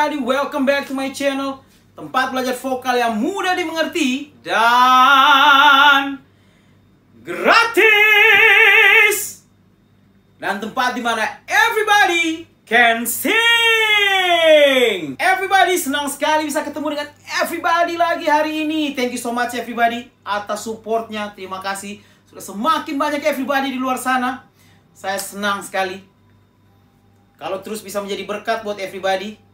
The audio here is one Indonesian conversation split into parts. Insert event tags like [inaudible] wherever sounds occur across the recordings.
Everybody, welcome back to my channel. Tempat belajar vokal yang mudah dimengerti Dan Gratis. Dan tempat di mana everybody can sing. Everybody senang sekali bisa ketemu dengan everybody lagi hari ini. Thank you so much everybody atas supportnya. Terima kasih. Sudah semakin banyak everybody di luar sana. Saya senang sekali. Kalau terus bisa menjadi berkat buat everybody,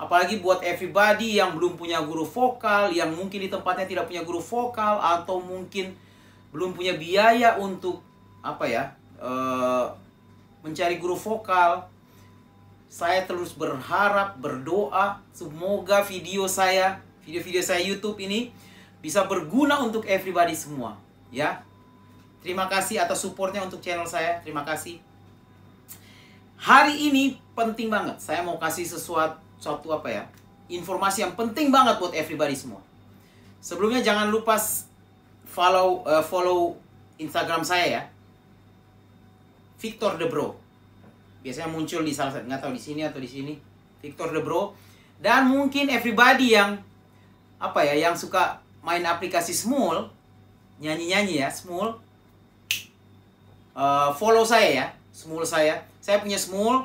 apalagi buat everybody yang belum punya guru vokal, yang mungkin di tempatnya tidak punya guru vokal atau mungkin belum punya biaya untuk apa ya uh, mencari guru vokal. Saya terus berharap berdoa semoga video saya, video-video saya YouTube ini bisa berguna untuk everybody semua, ya. Terima kasih atas supportnya untuk channel saya. Terima kasih. Hari ini penting banget. Saya mau kasih sesuatu suatu apa ya? Informasi yang penting banget buat everybody semua. Sebelumnya jangan lupa follow uh, follow Instagram saya ya. Victor The Bro. Biasanya muncul di salah satu nggak tahu di sini atau di sini. Victor The Bro. Dan mungkin everybody yang apa ya, yang suka main aplikasi Small, nyanyi-nyanyi ya, Small. Uh, follow saya ya, Small saya saya punya small,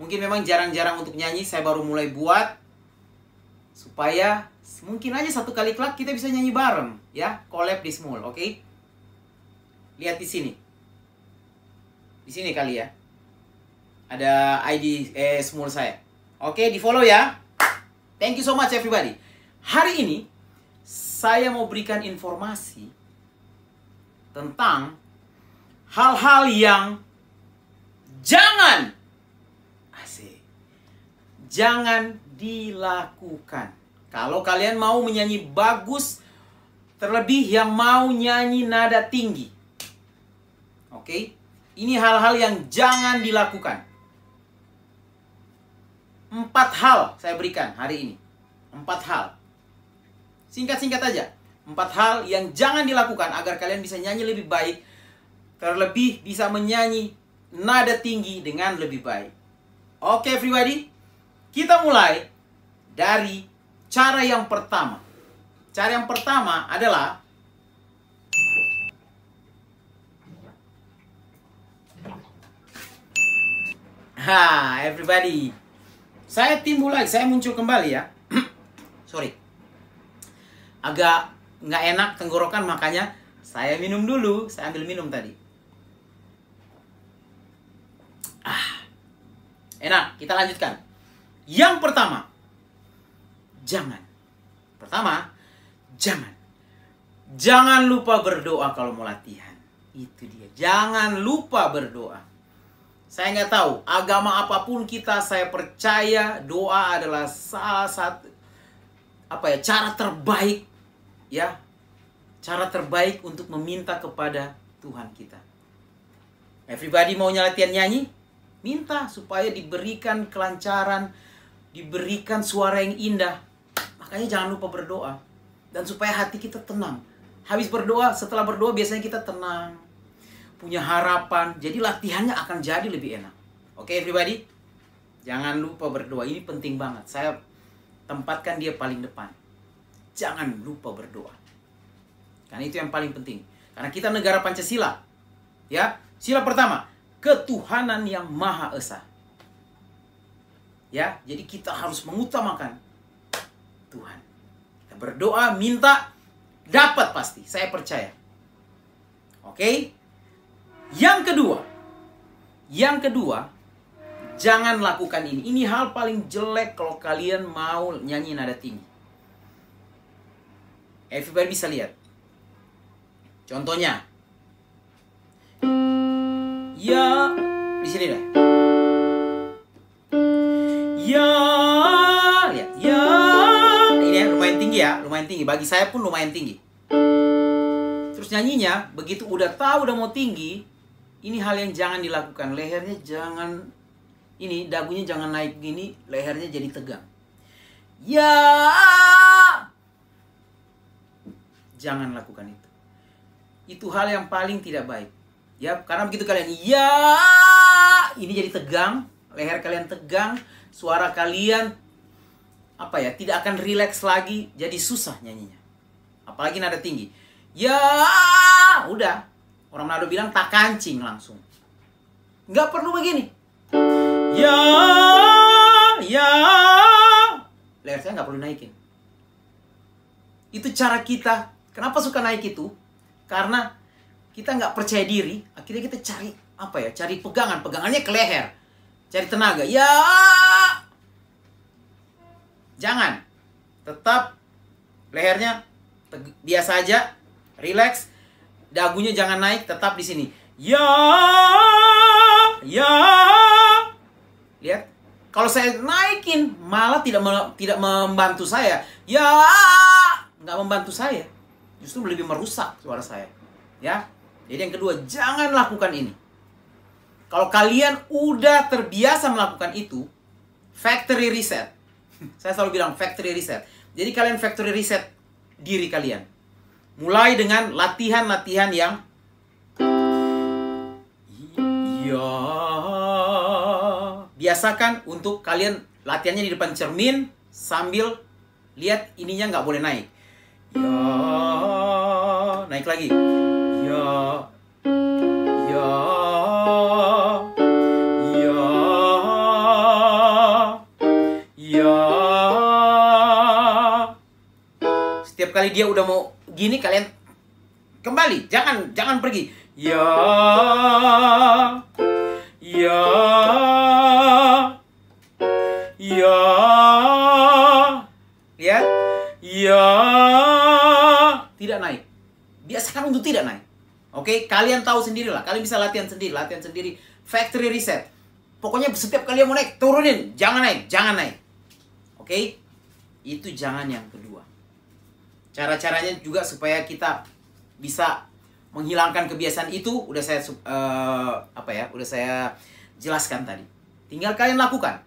mungkin memang jarang-jarang untuk nyanyi, saya baru mulai buat supaya mungkin aja satu kali kelak kita bisa nyanyi bareng ya, collab di small, oke? Okay? Lihat di sini. Di sini kali ya. Ada ID eh small saya. Oke, okay, di-follow ya. Thank you so much everybody. Hari ini saya mau berikan informasi tentang hal-hal yang Jangan. Jangan dilakukan. Kalau kalian mau menyanyi bagus, terlebih yang mau nyanyi nada tinggi. Oke? Ini hal-hal yang jangan dilakukan. Empat hal saya berikan hari ini. Empat hal. Singkat-singkat aja. Empat hal yang jangan dilakukan agar kalian bisa nyanyi lebih baik. Terlebih bisa menyanyi nada tinggi dengan lebih baik. Oke, okay, everybody, kita mulai dari cara yang pertama. Cara yang pertama adalah Ha, everybody. Saya timbul lagi, saya muncul kembali ya. [clears throat] Sorry. Agak nggak enak tenggorokan makanya saya minum dulu. Saya ambil minum tadi. Enak, kita lanjutkan. Yang pertama, jangan. Pertama, jangan. Jangan lupa berdoa kalau mau latihan. Itu dia. Jangan lupa berdoa. Saya nggak tahu agama apa pun kita, saya percaya doa adalah salah satu apa ya cara terbaik ya cara terbaik untuk meminta kepada Tuhan kita. Everybody mau latihan nyanyi? Minta supaya diberikan kelancaran, diberikan suara yang indah. Makanya jangan lupa berdoa. Dan supaya hati kita tenang. Habis berdoa, setelah berdoa biasanya kita tenang. Punya harapan. Jadi latihannya akan jadi lebih enak. Oke okay, everybody? Jangan lupa berdoa. Ini penting banget. Saya tempatkan dia paling depan. Jangan lupa berdoa. Karena itu yang paling penting. Karena kita negara Pancasila. Ya, sila pertama, ketuhanan yang Maha Esa. Ya, jadi kita harus mengutamakan Tuhan. Kita berdoa, minta, dapat pasti. Saya percaya. Oke? Yang kedua, yang kedua, jangan lakukan ini. Ini hal paling jelek kalau kalian mau nyanyi nada tinggi. Everybody bisa lihat. Contohnya, Ya, di sini deh. Ya, lumayan tinggi. Bagi saya pun lumayan tinggi. Terus nyanyinya, begitu udah tahu udah mau tinggi, ini hal yang jangan dilakukan. Lehernya jangan, ini dagunya jangan naik gini, lehernya jadi tegang. Ya, jangan lakukan itu. Itu hal yang paling tidak baik. Ya, karena begitu kalian ya ini jadi tegang, leher kalian tegang, suara kalian apa ya tidak akan rileks lagi jadi susah nyanyinya. Apalagi nada tinggi. Ya udah. Orang Manado bilang tak kancing langsung. Nggak perlu begini. Ya ya. Leher saya nggak perlu naikin. Itu cara kita. Kenapa suka naik itu? Karena kita nggak percaya diri akhirnya kita cari apa ya cari pegangan. Pegangannya ke leher. Cari tenaga. Ya Jangan. Tetap lehernya biasa aja, relax. Dagunya jangan naik, tetap di sini. Ya, ya. Lihat. Kalau saya naikin, malah tidak tidak membantu saya. Ya, nggak membantu saya. Justru lebih merusak suara saya. Ya. Jadi yang kedua, jangan lakukan ini. Kalau kalian udah terbiasa melakukan itu, factory reset. Saya selalu bilang factory reset. Jadi kalian factory reset diri kalian. Mulai dengan latihan-latihan yang Iya. Biasakan untuk kalian latihannya di depan cermin sambil lihat ininya nggak boleh naik. Ya, naik lagi. Ya, ya. Setiap kali dia udah mau gini kalian kembali. Jangan jangan pergi. Ya. Ya. Ya. Lihat ya. Tidak naik. Biasakan untuk tidak naik. Oke kalian tahu sendiri lah kalian bisa latihan sendiri latihan sendiri. Factory reset. Pokoknya setiap kalian mau naik turunin. Jangan naik jangan naik. Oke? Itu jangan yang kedua cara-caranya juga supaya kita bisa menghilangkan kebiasaan itu udah saya uh, apa ya udah saya jelaskan tadi. Tinggal kalian lakukan.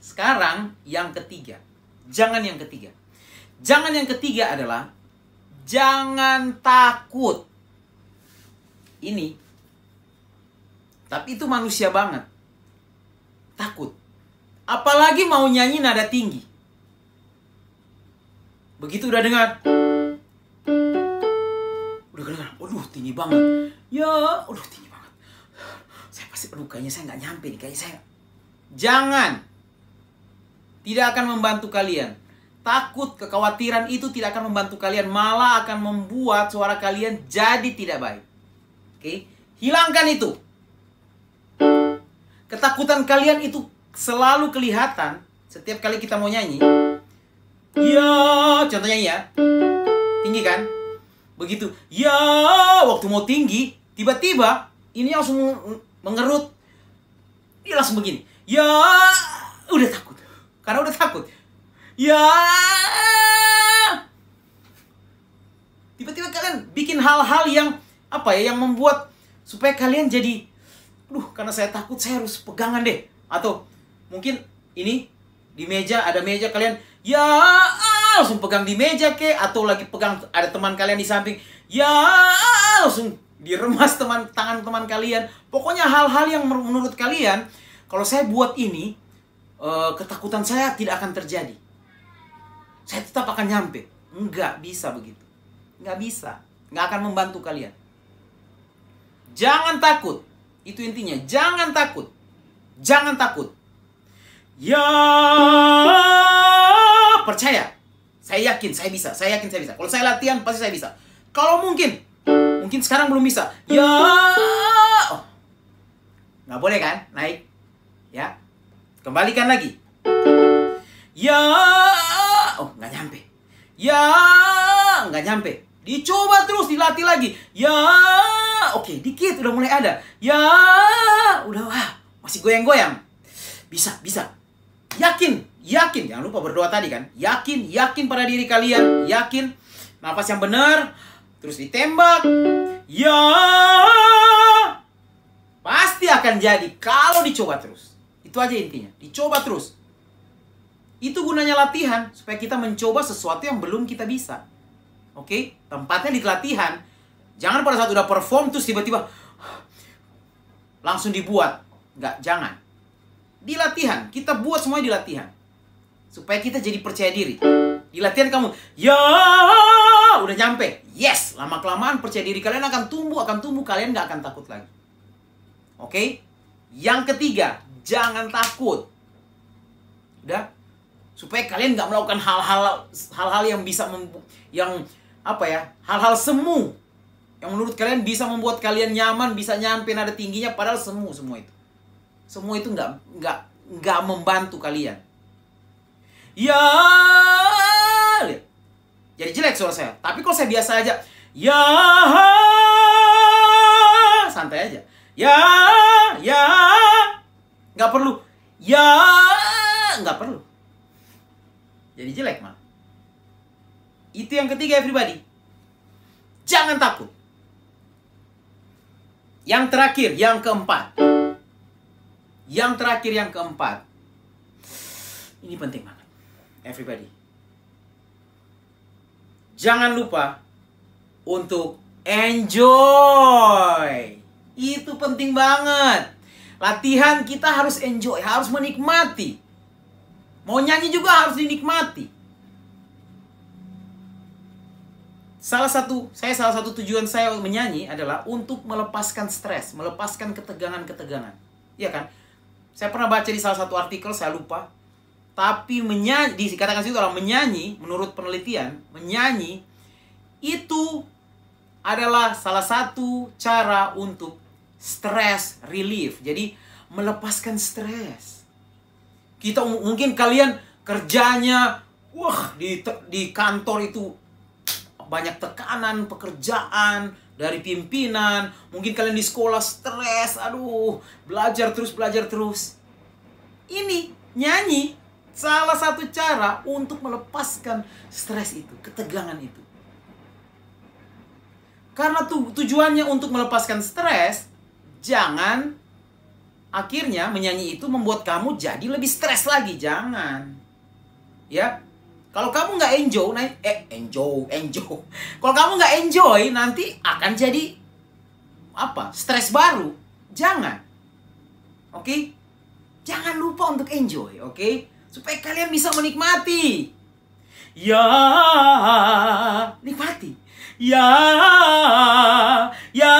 Sekarang yang ketiga jangan yang ketiga. Jangan yang ketiga adalah jangan takut. Ini tapi itu manusia banget. Takut. Apalagi mau nyanyi nada tinggi Begitu udah dengar. Udah dengar. Waduh, tinggi banget. Ya, waduh tinggi banget. Saya pasti, aduh kayaknya saya nggak nyampe nih. Kayaknya saya... Jangan. Tidak akan membantu kalian. Takut, kekhawatiran itu tidak akan membantu kalian. Malah akan membuat suara kalian jadi tidak baik. Oke? Hilangkan itu. Ketakutan kalian itu selalu kelihatan setiap kali kita mau nyanyi Ya, contohnya ya. Tinggi kan? Begitu. Ya, waktu mau tinggi, tiba-tiba ini langsung mengerut. Dia langsung begini. Ya, udah takut. Karena udah takut. Ya. Tiba-tiba kalian bikin hal-hal yang apa ya yang membuat supaya kalian jadi duh karena saya takut saya harus pegangan deh atau mungkin ini di meja ada meja kalian ya langsung pegang di meja ke atau lagi pegang ada teman kalian di samping. Ya langsung diremas teman tangan teman kalian. Pokoknya hal-hal yang menurut kalian kalau saya buat ini uh, ketakutan saya tidak akan terjadi. Saya tetap akan nyampe. Nggak bisa begitu. Nggak bisa. Nggak akan membantu kalian. Jangan takut. Itu intinya. Jangan takut. Jangan takut. Ya, percaya. Saya yakin saya bisa. Saya yakin saya bisa. Kalau saya latihan pasti saya bisa. Kalau mungkin, mungkin sekarang belum bisa. Ya, oh. nggak boleh kan naik? Ya, kembalikan lagi. Ya, oh nggak nyampe. Ya, nggak nyampe. Dicoba terus dilatih lagi. Ya, oke dikit udah mulai ada. Ya, udah wah masih goyang-goyang. Bisa, bisa. Yakin, yakin. Jangan lupa berdoa tadi kan. Yakin, yakin pada diri kalian. Yakin. Nafas yang benar. Terus ditembak. Ya. Pasti akan jadi kalau dicoba terus. Itu aja intinya. Dicoba terus. Itu gunanya latihan. Supaya kita mencoba sesuatu yang belum kita bisa. Oke? Tempatnya di latihan. Jangan pada saat udah perform terus tiba-tiba langsung dibuat. Enggak, jangan. Di latihan, kita buat semuanya di latihan. Supaya kita jadi percaya diri. Di latihan kamu, ya udah nyampe. Yes, lama kelamaan percaya diri kalian akan tumbuh, akan tumbuh, kalian nggak akan takut lagi. Oke? Yang ketiga, jangan takut. Udah? Supaya kalian nggak melakukan hal-hal hal-hal yang bisa yang apa ya? Hal-hal semu yang menurut kalian bisa membuat kalian nyaman, bisa nyampe nada tingginya padahal semu semua itu. Semua itu nggak nggak nggak membantu kalian. Ya. Jadi jelek suara saya. Tapi kalau saya biasa aja, ya, santai aja. Ya, ya, nggak perlu. Ya, nggak perlu. Jadi jelek mah. Itu yang ketiga everybody. Jangan takut. Yang terakhir, yang keempat. Yang terakhir, yang keempat. Ini penting banget. Everybody. Jangan lupa untuk enjoy. Itu penting banget. Latihan kita harus enjoy, harus menikmati. Mau nyanyi juga harus dinikmati. Salah satu, saya salah satu tujuan saya menyanyi adalah untuk melepaskan stres, melepaskan ketegangan-ketegangan. Iya kan? Saya pernah baca di salah satu artikel, saya lupa. Tapi menyanyi, dikatakan situ orang menyanyi, menurut penelitian, menyanyi itu adalah salah satu cara untuk stress relief. Jadi melepaskan stres. Kita mungkin kalian kerjanya wah di di kantor itu banyak tekanan pekerjaan dari pimpinan, mungkin kalian di sekolah stres, aduh, belajar terus belajar terus. Ini nyanyi salah satu cara untuk melepaskan stres itu, ketegangan itu. Karena tu, tujuannya untuk melepaskan stres, jangan akhirnya menyanyi itu membuat kamu jadi lebih stres lagi. Jangan. Ya. Kalau kamu nggak enjoy, nah, eh enjoy, enjoy. Kalau kamu nggak enjoy, nanti akan jadi apa? Stres baru. Jangan. Oke? Okay? Jangan lupa untuk enjoy, oke? Okay? Supaya kalian bisa menikmati. Ya, nikmati. Ya, ya,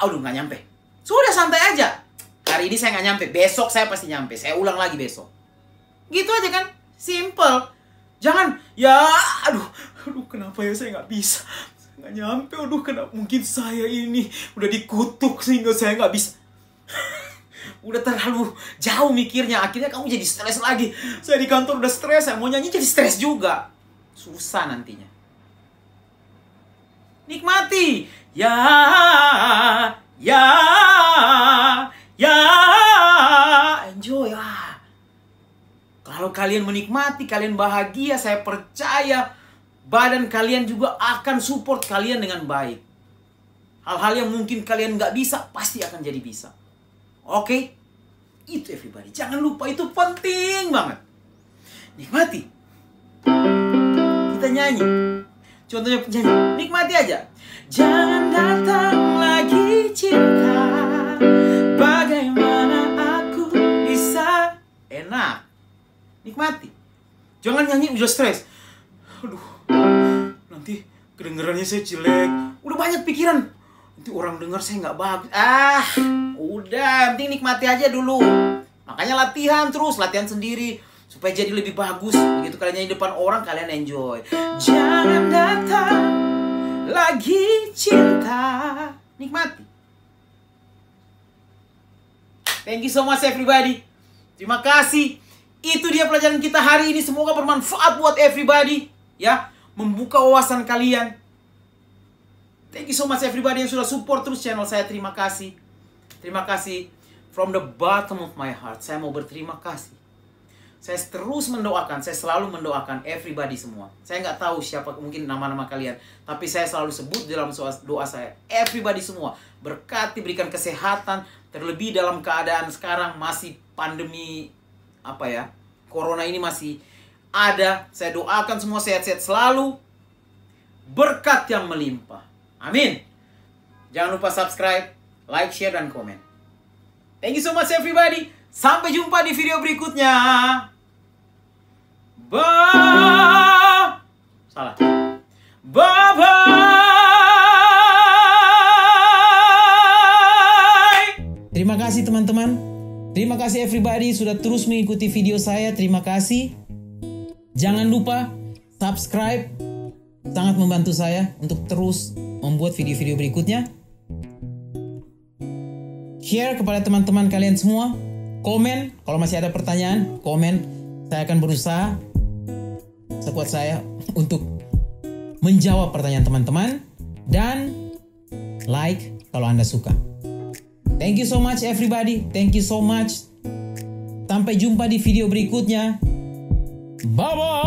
aduh nggak nyampe. Sudah santai aja. Hari ini saya nggak nyampe, besok saya pasti nyampe. Saya ulang lagi besok. Gitu aja kan? Simple. Jangan, ya, aduh, aduh, kenapa ya saya nggak bisa? Nggak nyampe, aduh, kenapa mungkin saya ini udah dikutuk sehingga saya nggak bisa. [laughs] udah terlalu jauh mikirnya, akhirnya kamu jadi stres lagi. Saya di kantor udah stres, saya mau nyanyi jadi stres juga. Susah nantinya. Nikmati. Ya, ya, ya, enjoy. Ah. Kalau kalian menikmati, kalian bahagia, saya percaya badan kalian juga akan support kalian dengan baik. Hal-hal yang mungkin kalian nggak bisa, pasti akan jadi bisa. Oke? Okay? Itu everybody. Jangan lupa, itu penting banget. Nikmati. Kita nyanyi. Contohnya penyanyi. Nikmati aja. Jangan datang lagi cinta. Nikmati. Jangan nyanyi udah stres. Aduh, nanti kedengarannya saya jelek. Udah banyak pikiran. Nanti orang dengar saya nggak bagus. Ah, udah, penting nikmati aja dulu. Makanya latihan terus, latihan sendiri supaya jadi lebih bagus. Begitu kalian nyanyi depan orang, kalian enjoy. Jangan datang lagi cinta. Nikmati. Thank you so much everybody. Terima kasih. Itu dia pelajaran kita hari ini. Semoga bermanfaat buat everybody. Ya, membuka wawasan kalian. Thank you so much everybody yang sudah support terus channel saya. Terima kasih. Terima kasih. From the bottom of my heart. Saya mau berterima kasih. Saya terus mendoakan, saya selalu mendoakan everybody semua. Saya nggak tahu siapa mungkin nama-nama kalian, tapi saya selalu sebut dalam doa saya, everybody semua berkati, berikan kesehatan, terlebih dalam keadaan sekarang masih pandemi apa ya corona ini masih ada saya doakan semua sehat-sehat selalu berkat yang melimpah amin jangan lupa subscribe like share dan komen thank you so much everybody Sampai jumpa di video berikutnya. Ba Salah. Bye bye. Terima kasih teman-teman. Terima kasih everybody sudah terus mengikuti video saya. Terima kasih. Jangan lupa subscribe. Sangat membantu saya untuk terus membuat video-video berikutnya. Share kepada teman-teman kalian semua. Komen kalau masih ada pertanyaan, komen. Saya akan berusaha sekuat saya untuk menjawab pertanyaan teman-teman dan like kalau Anda suka. Thank you so much everybody. Thank you so much. Sampai jumpa di video berikutnya. Bye bye.